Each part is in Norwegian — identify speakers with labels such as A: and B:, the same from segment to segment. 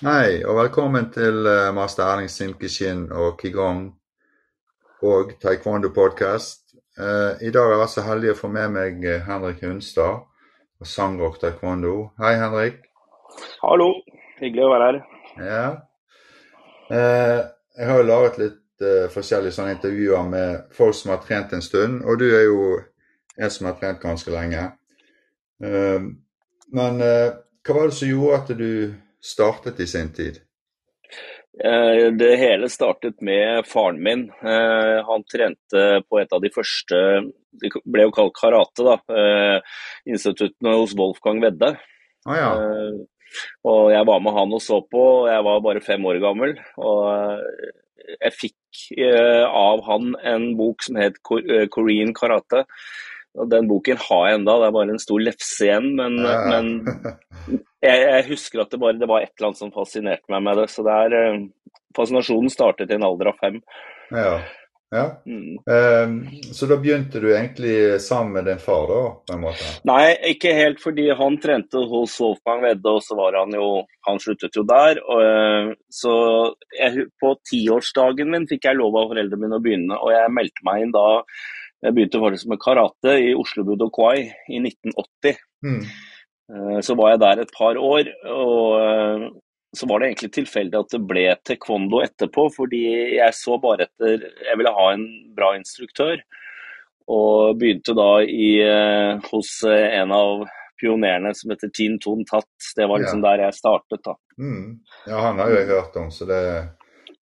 A: Hei, og velkommen til uh, master Erling Sinkishin og Qigong og Taekwondo podcast. Uh, I dag er jeg så heldig å få med meg eh, Henrik Hunstad og Sangrock Taekwondo. Hei, Henrik.
B: Hallo. Hyggelig å være her.
A: Ja. Jeg har jo laget litt forskjellige sånne intervjuer med folk som har trent en stund, og du er jo en som har trent ganske lenge. men hva var det som gjorde at du startet i sin tid?
B: Eh, det hele startet med faren min. Eh, han trente på et av de første Det ble jo kalt karate, da. Eh, instituttene hos Wolfgang Vedde.
A: Ah, ja.
B: Og jeg var med han og så på. Jeg var bare fem år gammel. Og jeg fikk av han en bok som het Korean Karate. Og Den boken har jeg enda, det er bare en stor lefse igjen. Men, men jeg, jeg, husker at det bare det var et eller annet som fascinerte meg med det. Så det er, uh, fascinasjonen startet i en alder av fem.
A: Ja. ja. Mm. Um, så da begynte du egentlig sammen med din far, da? på en måte?
B: Nei, ikke helt, fordi han trente hos Wolfgang Wedde, og så var han jo Han sluttet jo der. Og, uh, så jeg, på tiårsdagen min fikk jeg lov av foreldrene mine å begynne, og jeg meldte meg inn da. Jeg begynte faktisk med karate i Oslo Budokwai i 1980. Mm. Eh, så var jeg der et par år, og eh, så var det egentlig tilfeldig at det ble taekwondo etterpå, fordi jeg så bare etter Jeg ville ha en bra instruktør, og begynte da i, eh, hos en av pionerene som heter Tin Ton Tatt. Det var liksom ja. der jeg startet, da.
A: Mm. Ja, han har jo jeg hørt om, så det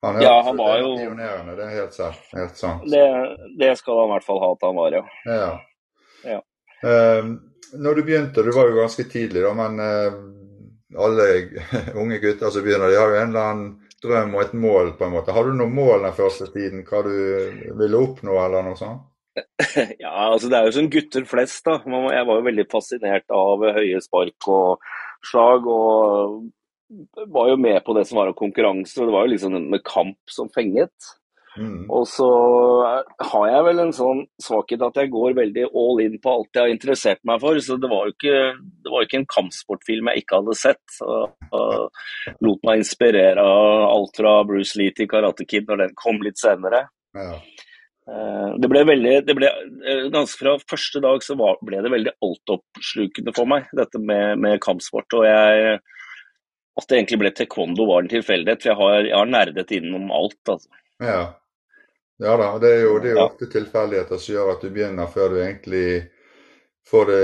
A: han er,
B: ja, han var jo
A: pionerende, det er helt, helt sant.
B: Det, det, skal han i hvert fall ha at han var, ja.
A: ja. ja. Um, når du begynte, du var jo ganske tidlig, da, men uh, alle unge gutter som begynner, de har jo en eller annen drøm og et mål, på en måte. Har du noe mål den første tiden, hva du ville oppnå, eller noe sånt?
B: Ja, altså det er jo som gutter flest, da. Jeg var jo veldig fascinert av høye spark og slag. Og var jo med på det som var av konkurranse. og Det var jo liksom med kamp som fenget. Mm. Og så har jeg vel en sånn svakhet at jeg går veldig all in på alt jeg har interessert meg for. Så det var jo ikke, det var ikke en kampsportfilm jeg ikke hadde sett. Og, og lot meg inspirere av alt fra Bruce Lee til Karate Kid når den kom litt senere. Ja. Eh, det ble veldig, det ble, eh, Ganske fra første dag så var, ble det veldig altoppslukende for meg, dette med, med kampsport. og jeg at det egentlig ble taekwondo var en tilfeldighet. For jeg har, jeg har nerdet innom alt. altså.
A: Ja. Ja da, det er jo, det er jo ofte tilfeldigheter som gjør at du begynner før du egentlig får det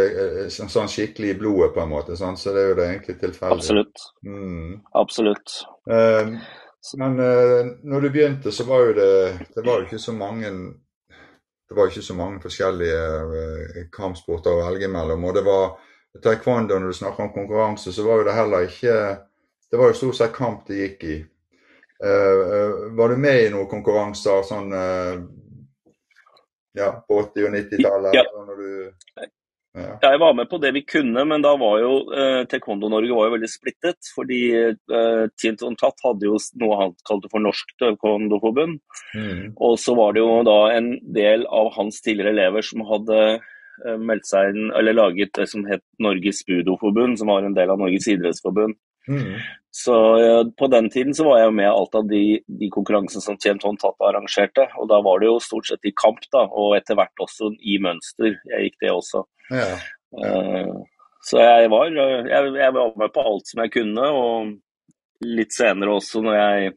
A: sånn, sånn skikkelig i blodet, på en måte. Sånn? Så det er jo det egentlig tilfeldig.
B: Absolutt. Mm. Absolutt.
A: Um, men uh, når du begynte, så var jo det Det var jo ikke så mange det var ikke så mange forskjellige uh, kampsporter å velge mellom. Og det var taekwondo, når du snakker om konkurranse, så var jo det heller ikke Det var jo stort sett kamp det gikk i. Uh, var du med i noen konkurranser sånn uh, ja, på 80- og 90-tallet?
B: Ja. ja. Jeg var med på det vi kunne, men da var jo uh, Taekwondo-Norge var jo veldig splittet. Fordi uh, Tinton Tatt hadde jo noe han kalte for Norsk Taekwondo-forbund. Mm. Og så var det jo da en del av hans tidligere elever som hadde uh, meldt seg inn, eller laget det som het Norges Budo-forbund, som var en del av Norges idrettsforbund. Mm. Så På den tiden så var jeg med alt av de, de konkurransene som Tjent Hånd Tatt arrangerte. og Da var det jo stort sett i kamp, da, og etter hvert også i mønster. Jeg gikk det også. Ja. Uh, så jeg var, jeg, jeg var med på alt som jeg kunne. og Litt senere også, når jeg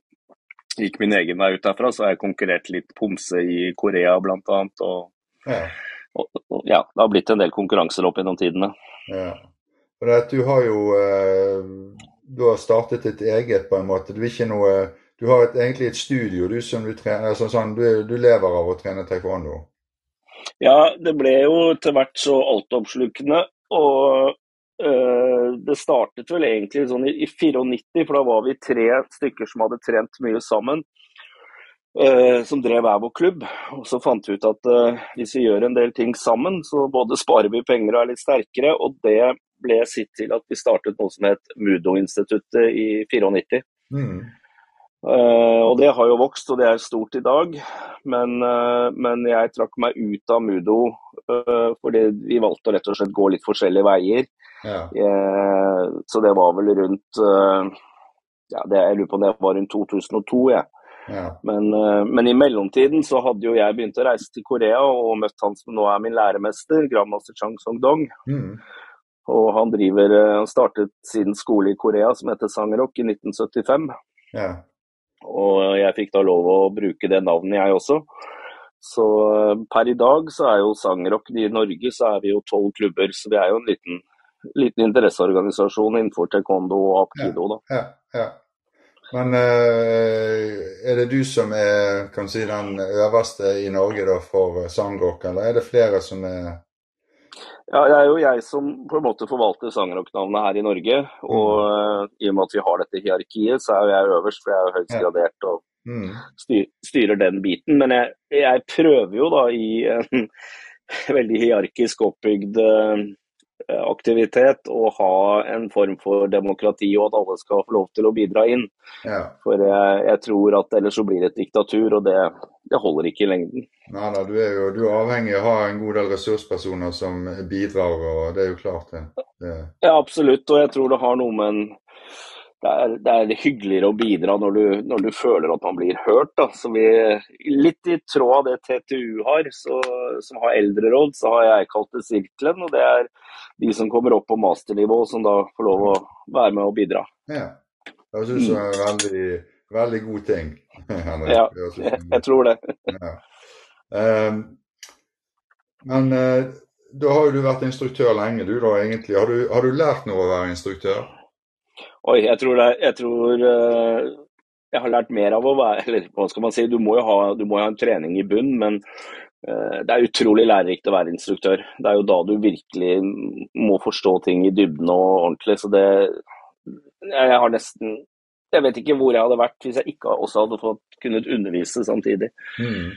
B: gikk min egen vei ut derfra, så har jeg konkurrert litt pomse i Korea bl.a. Og, ja. Og, og, ja, det har blitt en del konkurranser opp gjennom tidene.
A: Ja. Du har jo eh, du har startet ditt eget, på en måte. Du, noe, du har et, egentlig et studio du som du trener, altså sånn, du, du, lever av å trene taekwondo?
B: Ja, det ble jo til hvert så altoppslukende. Og øh, det startet vel egentlig sånn i, i 94, for da var vi tre stykker som hadde trent mye sammen. Uh, som drev hver vår klubb. Og så fant vi ut at uh, hvis vi gjør en del ting sammen, så både sparer vi penger og er litt sterkere. Og det ble sitt til at vi startet noe som het Mudo-instituttet i 94. Mm. Uh, og det har jo vokst, og det er stort i dag. Men, uh, men jeg trakk meg ut av Mudo uh, fordi vi valgte å rett og slett gå litt forskjellige veier. Ja. så det var vel rundt ja, det, Jeg lurer på om det var rundt 2002. Ja. ja. Men, men, i mellomtiden så hadde jo jeg begynt å reise til Korea og møtt han som nå er min læremester, grandmaster Chang Song-dong. Mm. Og han driver, han startet sin skole i Korea som heter Sangrock i 1975. Ja. Og jeg fikk da lov å bruke det navnet, jeg også. Så eh, per i dag så er jo Sangrock I Norge så er vi jo tolv klubber, så vi er jo en liten, liten interesseorganisasjon innenfor taekwondo og apkido. da.
A: Ja, ja. Men uh, er det du som er kan si, den øverste i Norge da, for Sangrock, eller er det flere som er
B: ja, Det er jo jeg som på en måte forvalter Sangrock-navnet her i Norge. Og mm. i og med at vi har dette hierarkiet, så er jo jeg øverst, for jeg er jo høyst gradert og mm. styrer den biten. Men jeg, jeg, prøver jo da i en veldig hierarkisk oppbygd uh, aktivitet å ha en form for demokrati, og at alle skal få lov til å bidra inn. Ja. For jeg, jeg, tror at ellers så blir det et diktatur, og det, det holder ikke i lengden.
A: Nei da, du er jo du er avhengig av å ha en god del ressurspersoner som bidrar, og det er jo klart det. det.
B: Ja, absolutt, og jeg tror det har noe med en det er, det er, hyggeligere å bidra når du, når du, føler at man blir hørt. Da. Så vi, litt i tråd av det TTU har, så, som har eldreråd, så har jeg kalt det Sirkelen. Og det er de som kommer opp på masternivå, som da får lov å være med og bidra.
A: Ja. jeg synes det er veldig, veldig god ting.
B: Henrik. Ja, jeg, jeg, tror det. Ja.
A: Um, men uh, da har jo du vært instruktør lenge, du da egentlig. Har du, har du lært noe å være instruktør?
B: Oi, jeg tror, det, jeg, tror uh, jeg har lært mer av å være Eller hva skal man si, du må jo ha, må ha en trening i bunn, men uh, det er utrolig lærerikt å være instruktør. Det er jo da du virkelig må forstå ting i dybden og ordentlig. Så det Jeg har nesten Jeg vet ikke hvor jeg hadde vært hvis jeg ikke også hadde fått kunnet undervise samtidig. Mm.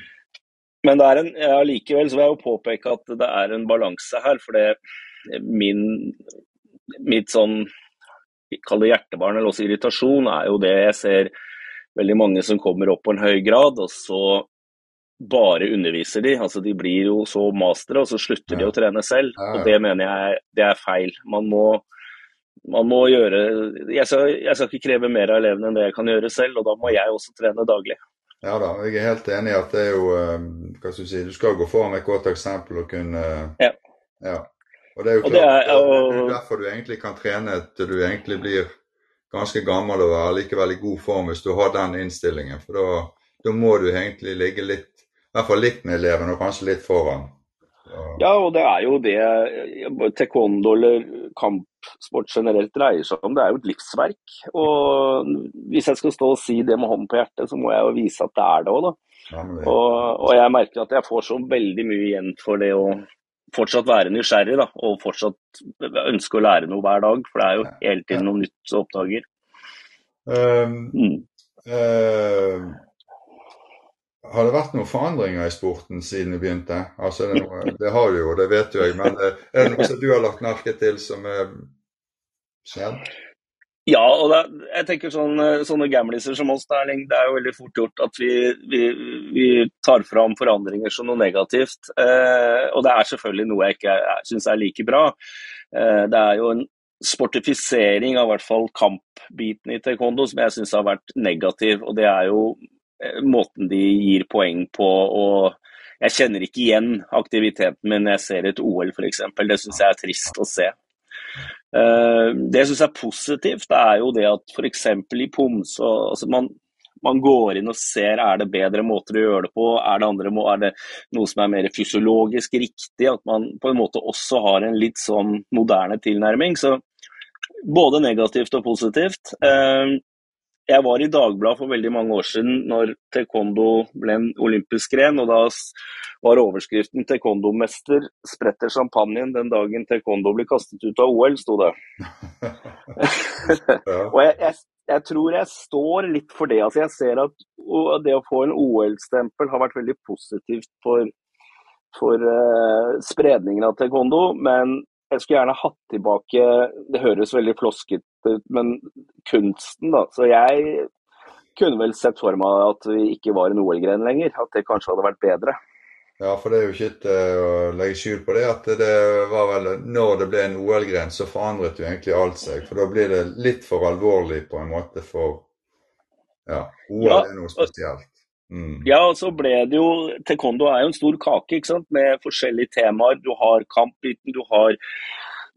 B: Men det er en, ja, likevel så vil jeg jo påpeke at det er en balanse her. For det min mitt sånn kall det hjertebarn eller også irritasjon, er jo det jeg ser veldig mange som kommer opp på en høy grad, og så bare underviser de. Altså De blir jo så mastere, og så slutter de å trene selv. Og det mener jeg det er feil. Man må, man må gjøre jeg skal, jeg skal, ikke kreve mer av elevene enn det jeg kan gjøre selv, og da må jeg også trene daglig.
A: Ja da, jeg er helt enig i at det er jo eh, hva skal Du si, du skal gå foran med et godt eksempel og kunne ja. ja. Og det er jo klart, det er, og... det er derfor du egentlig kan trene til du egentlig blir ganske gammel og være likevel i god form hvis du har den innstillingen. For da, da må du egentlig ligge litt, i hvert fall litt med eleven, og kanskje litt foran.
B: Ja, og det er jo det taekwondo eller kampsport generelt dreier seg om. Det er jo et livsverk. Og hvis jeg skal stå og si det med hånden på hjertet, så må jeg jo vise at det er det òg, da. Ja, det... Og, og, jeg merker at jeg får så veldig mye igjen for det å fortsatt være nysgjerrig da, og fortsatt ønske å lære noe hver dag. For det er jo hele tiden noe nytt som oppdager. Um, mm. uh,
A: har det vært noen forandringer i sporten siden du begynte? Altså, det, noe, det har du jo, det vet jo jeg. Men uh, er det noe som du har lagt merke til som er skjedd?
B: Ja, og det, jeg tenker sånne, sånne gamliser som oss, det er jo veldig fort gjort at vi, vi, vi tar fram forandringer som noe negativt. Eh, og det er selvfølgelig noe jeg ikke syns er like bra. Eh, det er jo en sportifisering av hvert fall kampbiten i taekwondo som jeg syns har vært negativ. Og det er jo eh, måten de gir poeng på. og jeg kjenner ikke igjen aktiviteten min når jeg ser et OL f.eks. Det syns jeg er trist å se. Eh, det jeg syns er positivt, det er jo det at f.eks. i POMS så altså man, man, går inn og ser er det bedre måter å gjøre det på, er det, andre, er det noe som er mer fysiologisk riktig, at man på en måte også har en litt sånn moderne tilnærming. Så både negativt og positivt. Eh, jeg var i Dagbladet for veldig mange år siden når taekwondo ble en olympisk gren. og Da var overskriften 'Taekwondo-mester spretter champagnen den dagen taekwondo blir kastet ut av OL', sto det. og jeg, jeg, jeg, tror jeg står litt for det. altså Jeg ser at det å få en OL-stempel har vært veldig positivt for, for uh, spredningen av taekwondo. Men jeg skulle gjerne hatt tilbake Det høres veldig floskete ut, men kunsten, da. Så jeg kunne vel sett for meg at vi ikke var en OL-gren lenger. At det kanskje hadde vært bedre.
A: Ja, for det er jo ikke et, å legge skjul på det at det var vel når det ble en OL-gren, så forandret jo egentlig alt seg. For da blir det litt for alvorlig på en måte for Ja, OL ja, er noe spesielt.
B: Mm. Ja, og så ble det jo Taekwondo er jo en stor kake ikke sant? med forskjellige temaer. Du har kampbiten, du har,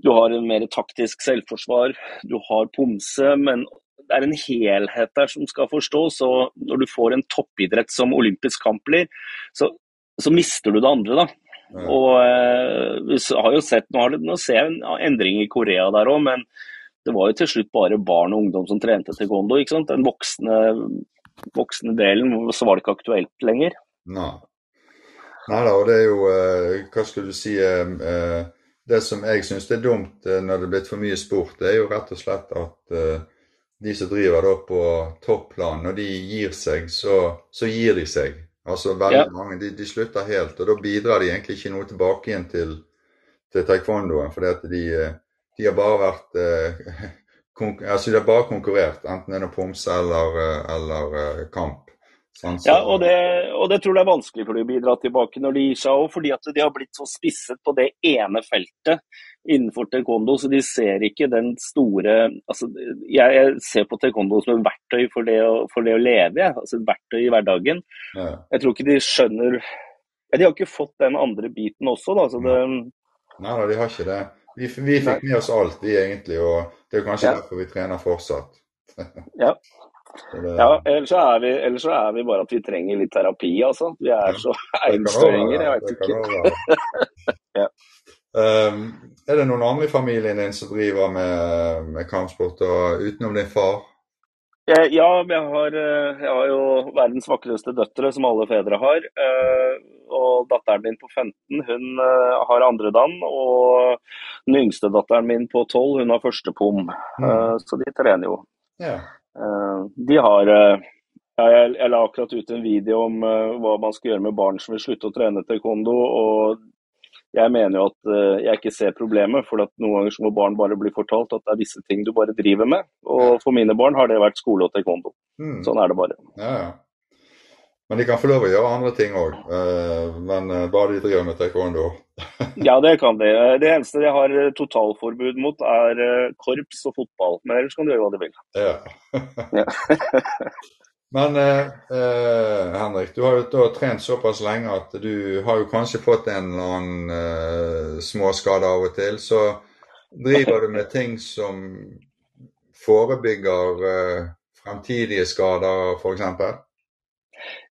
B: du har en mer taktisk selvforsvar, du har pomse. Men det er en helhet der som skal forstås. og Når du får en toppidrett som olympisk kamp blir, så så mister du det andre, da. Ja. Og eh, vi har jo sett, Nå, har det, nå ser jeg en endring i Korea der òg, men det var jo til slutt bare barn og ungdom som trente taekwondo. ikke sant? Den voksne, voksne delen, så var det ikke aktuelt lenger.
A: Nei. Nei da, og det er jo eh, Hva skal du si eh, eh Det som jeg syns er dumt når det er blitt for mye sport, det er jo rett og slett at de som driver da på topplan, når de gir seg, så, så gir de seg. Altså veldig ja. mange de, de, slutter helt, og da bidrar de egentlig ikke noe tilbake igjen til, til taekwondoen. For de, de, har bare vært altså De har bare konkurrert, enten det er noe pomse eller, eh, eller uh, kamp.
B: Sånn, så. Ja, og det, og det, tror jeg er vanskelig for de å bidra tilbake når de gir seg òg, fordi at de har blitt så spisset på det ene feltet innenfor taekwondo, så de ser ikke den store altså, jeg, jeg ser på taekwondo som et verktøy for det å, for det å leve, altså et verktøy i hverdagen. Ja. Jeg tror ikke de skjønner ja, De har ikke fått den andre biten også, da. Så det,
A: Nei da, de har ikke det. Vi, vi fikk med oss alt, vi egentlig, og det er kanskje ja. derfor vi trener fortsatt.
B: ja. Ja, ellers så, vi, så er vi bare at vi trenger litt terapi, altså. Vi er så einstøinger, jeg veit ikke.
A: ja. Um, er det noen andre i familien din som driver med, med kampsport utenom din far?
B: Ja, jeg har, eh, jeg har, jo verdens vakreste døtre, som alle fedre har. Eh, og datteren min på 15 hun har har andredan. Og den yngste datteren min på 12 hun har første pom. Mm. Så de trener jo. Ja. De har jeg, jeg, la akkurat ut en video om hva man skal gjøre med barn som vil slutte å trene taekwondo. og jeg mener jo at jeg ikke ser problemet, for at noen ganger så må barn bare bli fortalt at det er visse ting du bare driver med. Og for mine barn har det vært skole og taekwondo. Mm. Sånn er det bare.
A: Ja, ja. Men de kan få lov å gjøre andre ting òg. Eh, men uh, bare de driver med taekwondo.
B: ja, det kan de. Det eneste jeg har totalforbud mot, er korps og fotball. Men ellers kan de gjøre hva de vil.
A: Ja. Men eh, eh, Henrik, du har jo trent såpass lenge at du har jo kanskje fått en eller annen eh, småskade av og til. Så driver du med ting som forebygger eh, fremtidige skader, f.eks.?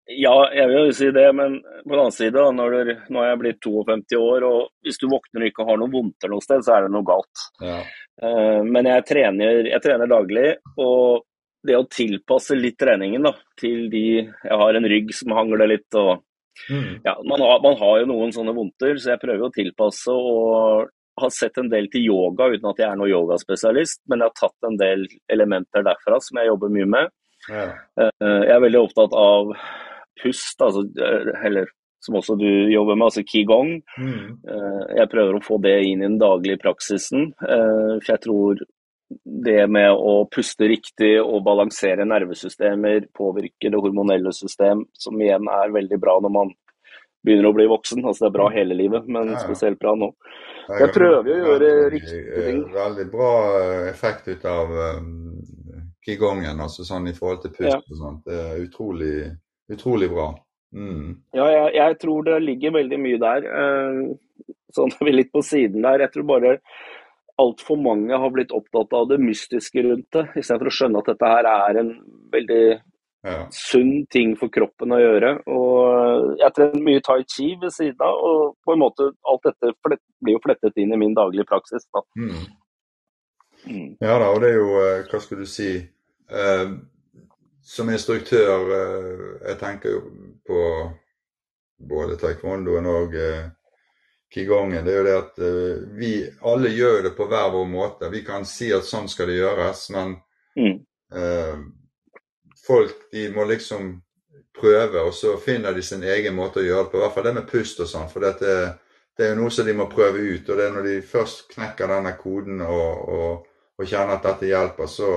B: Ja, jeg vil jo si det, men på den annen side, når du, nå er jeg blitt 52 år, og hvis du våkner og ikke har noen vondter noe sted, så er det noe galt. Ja. Uh, men jeg trener, jeg trener daglig, og det å tilpasse litt treningen da, til de Jeg har en rygg som hangler litt. og mm. ja, man har, man har, jo noen sånne vondter, så jeg prøver å tilpasse. og har sett en del til yoga uten at jeg er noen yogaspesialist, men jeg har tatt en del elementer derfra som jeg jobber mye med. Ja. Eh, jeg er veldig opptatt av pust, altså, eh, eller som også du jobber med, altså qigong. Mm. Eh, jeg prøver å få det inn i den daglige praksisen. For jeg tror det med å puste riktig og balansere nervesystemer påvirker det hormonelle system, som igjen er veldig bra når man begynner å bli voksen. Altså det er bra hele livet, men spesielt bra nå. Jeg prøver å gjøre riktige ting.
A: Veldig bra eh, effekt ut av qigongen, altså sånn i forhold til pust og sånt. Det er utrolig, utrolig bra. Mm.
B: Ja, jeg, jeg, tror det ligger veldig mye der. Uh, sånn er vi litt på siden der. Jeg tror bare altfor mange har blitt opptatt av det mystiske rundt det, istedenfor å skjønne at dette her er en veldig ja. sunn ting for kroppen å gjøre. Og jeg trener mye tai chi ved siden av, og på en måte alt dette blir jo flettet inn i min daglige praksis. Da. Mm.
A: Mm. Ja da, og det er jo, eh, hva skal du si eh, Som instruktør, eh, jeg tenker jo på både taekwondoen og eh, qigongen, det er jo det at uh, vi alle gjør det på hver vår måte. Vi kan si at sånn skal det gjøres, men mm. eh, folk de må liksom prøve, og så finner de sin egen måte å gjøre det på. I hvert fall det med pust og sånn. For dette, det er jo noe som de må prøve ut. Og det er når de først knekker denne koden og, og, og kjenner at dette hjelper, så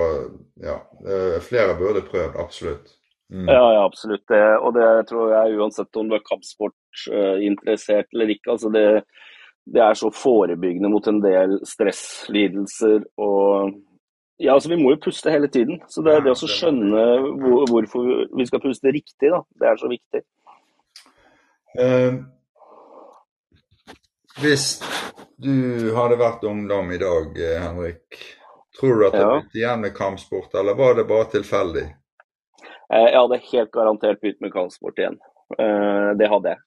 A: ja. Uh, flere burde prøvd, absolutt.
B: Mm. Ja, ja, absolutt. Det, og det tror jeg uansett om du er kampsportinteressert uh, eller ikke. altså det, det, er så forebyggende mot en del stresslidelser og ja, altså Vi må jo puste hele tiden. så Det, det å skjønne hvor, hvorfor vi skal puste riktig, da, det er så viktig.
A: Eh, hvis du hadde vært ungdom i dag, eh, Henrik, tror du at det ja. begynte igjen med kampsport, eller var det bare tilfeldig?
B: Eh, jeg hadde helt garantert begynt med kampsport igjen. Eh, det hadde jeg.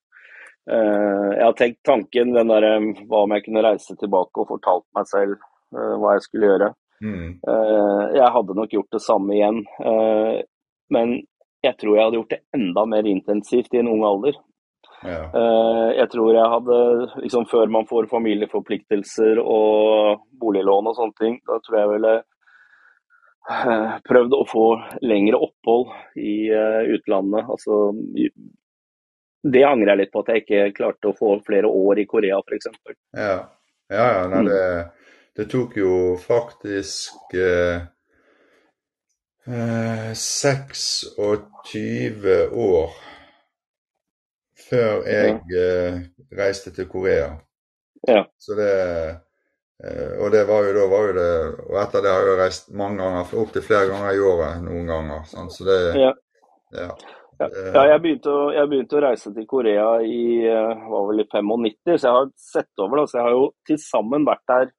B: Jeg har tenkt tanken den der, hva om jeg kunne reise tilbake og fortalt meg selv hva jeg skulle gjøre. Mm. Jeg hadde nok gjort det samme igjen. Men jeg tror jeg hadde gjort det enda mer intensivt i en ung alder. Ja. Eh, jeg tror jeg hadde, liksom før man får familieforpliktelser og boliglån og sånne ting, da tror jeg ville eh, prøvd å få lengre opphold i eh, utlandet. Altså, det angrer jeg litt på at jeg ikke klarte å få flere år i Korea f.eks.
A: Ja, ja, ja nei, det, det, tok jo faktisk eh, 26 år før jeg eh, reiste til Korea.
B: Ja.
A: Så det, eh, og det var jo da var jo det Og etter det har jeg reist mange ganger, opptil flere ganger i året noen ganger. Sånn, Så det
B: ja. ja. Ja, jeg begynte, å, jeg begynte, å, reise til Korea i eh, var vel i 95, så jeg har sett over det. Så jeg har jo til sammen vært der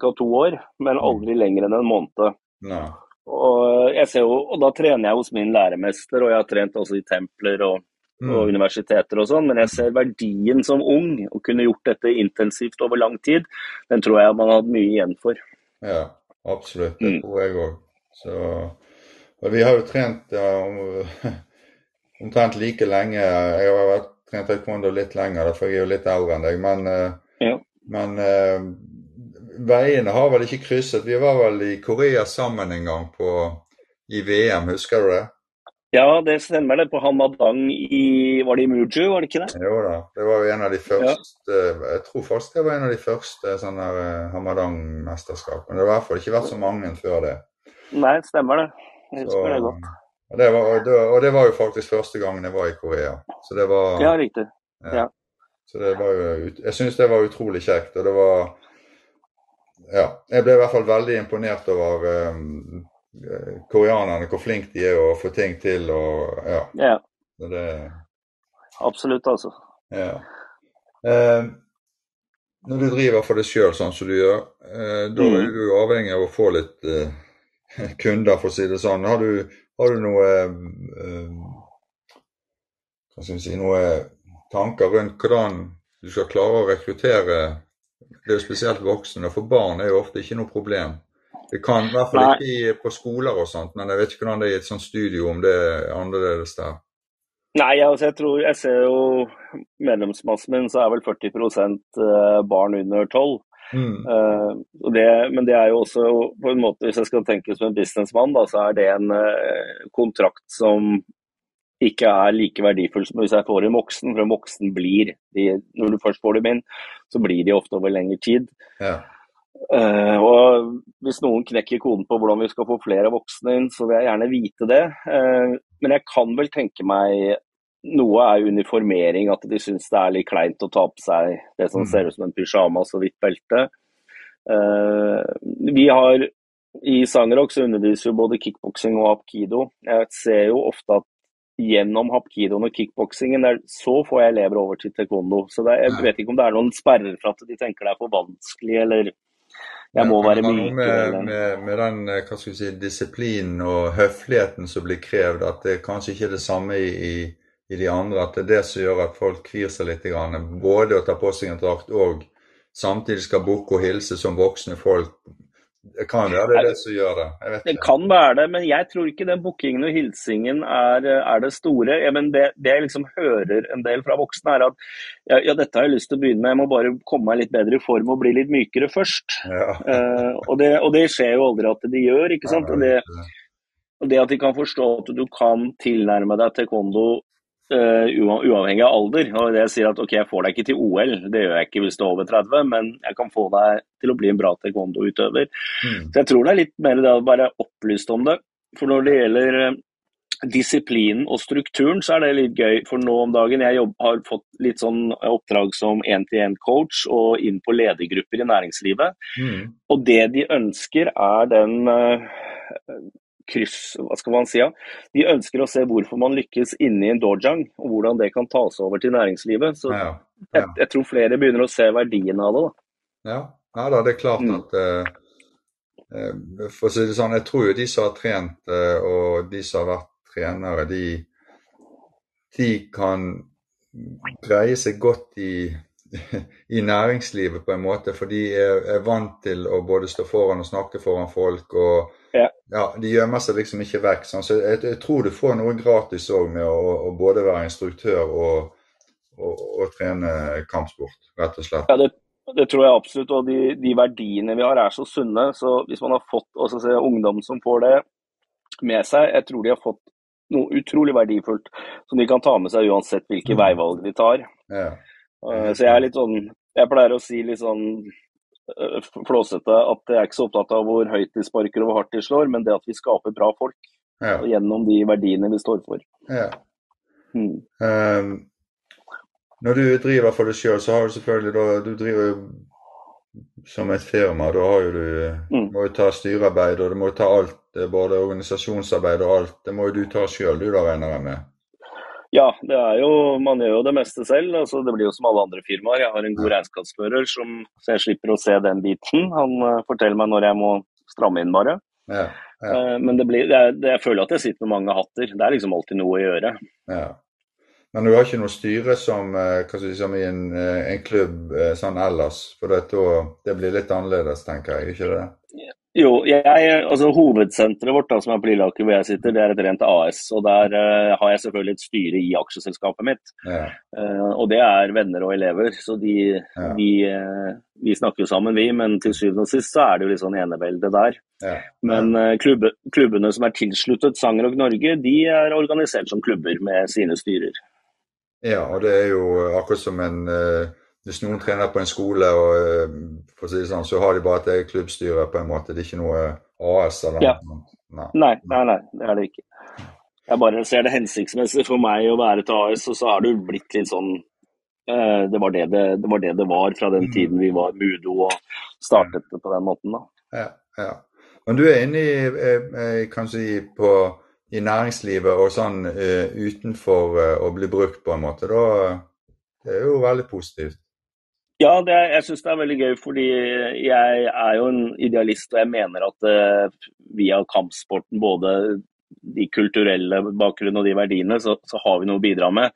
B: ca. to år, men mm. aldri lenger enn en måned.
A: Nei.
B: Og, jeg ser jo, og da trener jeg hos min læremester, og jeg har trent også i templer og. Og universiteter og sånn, men jeg ser verdien som ung, å kunne gjort dette intensivt over lang tid, den tror jeg man har hatt mye igjen for.
A: Ja, absolutt. Det mm. tror jeg òg. Og vi har jo trent ja, omtrent like lenge. Jeg har vært trent taekwondo litt lenger, for jeg er jo litt eldre enn deg. Men,
B: eh, ja.
A: men uh, veiene har vel ikke krysset. Vi var vel i Korea sammen en gang på, i VM, husker du det?
B: Ja, det stemmer det. På Hamadang i Var det i Muju, var det ikke det?
A: Jo da. Det var jo en av de første ja. Jeg tror faktisk det var en av de første sånne eh, Hamadang-mesterskapene. Det har i hvert fall ikke vært så mange før det.
B: Nei, stemmer det. Jeg husker så, det godt.
A: Og det, var, og det, var, jo faktisk første gangen jeg var i Korea. Så det var
B: Ja, riktig. Ja. ja.
A: Så det var jo Jeg syns det var utrolig kjekt. Og det var Ja. Jeg ble i hvert fall veldig imponert over um, Eh, koreanerne, hvor flinke de er å få ting til og ja.
B: ja.
A: Det,
B: Absolutt, altså.
A: Ja. Eh, når du driver for deg sjøl sånn som du gjør, eh, da er mm. du avhengig av å få litt eh, kunder, for å si det sånn. Har du, har du noe eh, Hva skal vi si Noe tanker rundt hvordan du skal klare å rekruttere Det er jo spesielt voksne, for barn er jo ofte ikke noe problem. Det kan i hvert fall Nei. ikke på skoler og sånt, men jeg vet ikke hvordan det er i et sånt studio, om det er annerledes der.
B: Nei, altså jeg tror jeg ser jo medlemsmassen min, så er vel 40 eh, barn under 12. Mm. Uh, det, men det er jo også på en måte, hvis jeg skal tenke som en businessmann, da, så er det en uh, kontrakt som ikke er like verdifull som hvis jeg får en voksen. For en voksen blir de, Når du først får dem inn, så blir de ofte over lengre tid.
A: Ja.
B: Uh, og Hvis noen knekker koden på hvordan vi skal få flere voksne inn, så vil jeg gjerne vite det. Uh, men jeg kan vel tenke meg Noe er uniformering, at de syns det er litt kleint å ta på seg det som mm. ser ut som en pysjamas og hvitt belte. Uh, vi har I Sangerok så underviser jo både kickboksing og hapkido. Jeg ser jo ofte at gjennom hapkidoen og kickboksingen, så får jeg elever over til taekwondo. Så er, jeg vet ikke om det er noen sperrer for at de tenker det er for vanskelig, eller jeg må være myk.
A: Med, med, med, den eh, hva skal vi si, disiplinen og høfligheten som blir krevd, at det kanskje ikke er det samme i, i, i, de andre. At det er det som gjør at folk kvir seg litt. Både å ta på seg en drakt og samtidig skal bukke og hilse som voksne folk det kan være det er det som gjør det.
B: det kan være det, men jeg tror ikke den bookingen og hilsingen er, er det store. Ja, det, det, jeg liksom hører en del fra voksne, er at ja, ja, dette har jeg lyst til å begynne med, jeg må bare komme meg litt bedre i form og bli litt mykere først.
A: Ja.
B: Uh, og, det, og, det, skjer jo aldri at de gjør, ikke sant. Og det, og det at de kan forstå at du kan tilnærme deg taekwondo Uh, uavhengig av alder. og det Jeg sier at ok, jeg får deg ikke til OL, det gjør jeg ikke hvis du er over 30, men jeg kan få deg til å bli en bra taekwondo-utøver. Mm. Så Jeg tror det er litt mer det å være opplyst om det. For når det gjelder disiplinen og strukturen, så er det litt gøy. For nå om dagen jeg jobb, har fått litt sånn oppdrag som én-til-én-coach og inn på ledergrupper i næringslivet. Mm. Og det de ønsker, er den uh, kryss Hva skal man si? Ja? De ønsker å se hvorfor man lykkes inni en dojang, og hvordan det kan tas over til næringslivet. Så ja, ja. Jeg, jeg, tror flere begynner å se verdien av det.
A: Da. Ja. ja da, det er klart mm. at uh, for å si det sånn, Jeg tror jo de som har trent uh, og de som har vært trenere, de, de kan greie seg godt i, i, næringslivet på en måte, for de er, er, vant til å både stå foran og snakke foran folk. og ja. ja De gjemmer seg liksom ikke vekk. Sånn. Så jeg, jeg, tror du får noe gratis òg med å, å, både være instruktør og, og, og, trene kampsport, rett og slett.
B: Ja, det, det tror jeg absolutt. Og de, de, verdiene vi har er så sunne. Så hvis man har fått også se ungdom som får det med seg, jeg tror de har fått noe utrolig verdifullt som de kan ta med seg uansett hvilke mm. veivalg de tar. Ja. Uh, så jeg er litt sånn Jeg pleier å si litt sånn flåsete at jeg er ikke så opptatt av hvor høyt de sparker og hvor hardt de slår, men det at vi skaper bra folk ja. gjennom de verdiene vi står for. Ja.
A: Mm. Um, når du driver for deg sjøl, så har du selvfølgelig da Du driver jo som et firma. Da har jo du mm. må jo ta styrearbeid, og du må ta alt, både organisasjonsarbeid og alt. Det må jo du ta sjøl, du da, regner jeg med?
B: Ja, det er jo, man gjør jo det meste selv. altså Det blir jo som alle andre firmaer. Jeg har en god regnskapsfører, som, så jeg slipper å se den biten. Han uh, forteller meg når jeg må stramme inn, bare. Ja, ja. Uh, men det blir, det det, jeg føler at jeg sitter med mange hatter. Det er liksom alltid noe å gjøre. Ja.
A: Men du har ikke noe styre som, eh, si, som i en, en, klubb sånn ellers? For det, det blir litt annerledes, tenker jeg, ikke det?
B: Jo, jeg, altså Hovedsenteret vårt da, som er på Lilleaker hvor jeg sitter, det er et rent AS. og Der uh, har jeg selvfølgelig et styre i aksjeselskapet mitt. Ja. Uh, og det er venner og elever. Så de, ja. vi, uh, vi, snakker jo sammen, vi. Men til syvende og sist så er det jo litt sånn enevelde der. Ja. Men klubbe, klubbene som er tilsluttet Sangerog Norge, de er organisert som klubber med sine styrer.
A: Ja, og det er jo akkurat som en uh, Hvis noen trener på en skole, og, å si sånn, så har de bare et eget klubbstyre, på en måte. Det er ikke noe AS eller
B: ja. noe. Nei. Nei, nei, nei, det er det ikke. Jeg bare ser det hensiktsmessig for meg å være til AS, og så har det blitt litt sånn uh, det, var det, det, det, var det det var fra den mm. tiden vi var Mudo og startet det på den måten. da.
A: Ja, ja. Men du er inne i, kanskje i, på i næringslivet og sånn utenfor å bli brukt, på en måte, da det er jo veldig positivt.
B: Ja, er, jeg syns det er veldig gøy, fordi jeg er jo en idealist. Og jeg mener at uh, via kampsporten, både de kulturelle bakgrunnen og de verdiene, så, så, har vi noe å bidra med.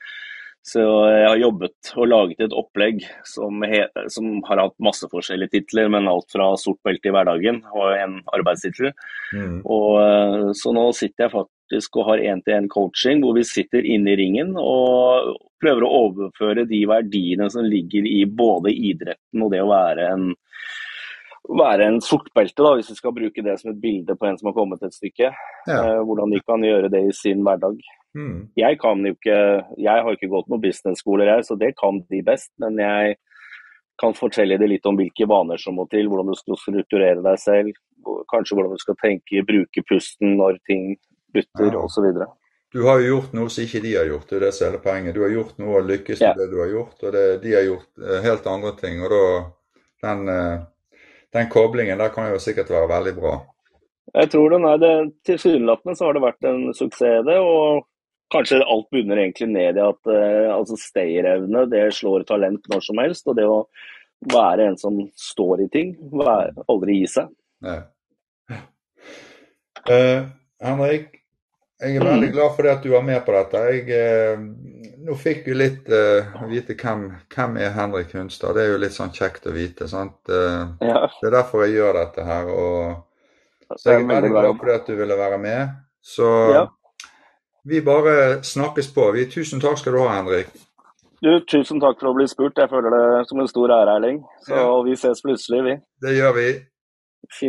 B: Så jeg har jobbet og laget et opplegg som, he, som har hatt masse forskjellige titler, men alt fra sort belte i hverdagen og en arbeidstittel. Mm. så nå sitter jeg faktisk og har én-til-én-coaching hvor vi sitter inne i ringen og prøver å overføre de verdiene som ligger i både idretten og det å være en, være en sortbelte, da, hvis vi skal bruke det som et bilde på en som har kommet et stykke. Ja. Eh, hvordan de kan gjøre det i sin hverdag. Mm. Jeg kan jo ikke, jeg har ikke gått noen business-skoler, jeg, så det kan de best. Men jeg kan fortelle deg litt om hvilke vaner som må til, hvordan du skal strukturere deg selv. Kanskje hvordan du skal tenke, bruke pusten når ting bytter ja. osv.
A: Du har jo gjort noe som ikke de har gjort, det er det som er poenget. Du har gjort noe og lykkes med det du har gjort, og det, de har gjort eh, helt andre ting. og da, den, eh, den koblingen der kan jo sikkert være veldig bra.
B: Jeg tror den er det. Tilsynelatende så har det vært en suksess, det. Og kanskje alt bunner egentlig ned i at uh, altså stayerevne det slår talent når som helst. Og det å være en som står i ting, være, aldri gi seg. Ja.
A: Uh, Henrik, jeg er veldig glad for det at du var med på dette. Jeg, eh, nå fikk vi litt eh, vite hvem, hvem er Henrik Hunstad. Det er jo litt sånn kjekt å vite. sant? Eh, ja. Det er derfor jeg gjør dette her. Og, så jeg er veldig glad for det at du ville være med. Så ja. vi bare snakkes på. Vi, tusen takk skal du ha, Henrik.
B: Du, Tusen takk for å bli spurt. Jeg føler det som en stor ære, Erling. Så ja. vi ses plutselig, vi.
A: Det gjør vi.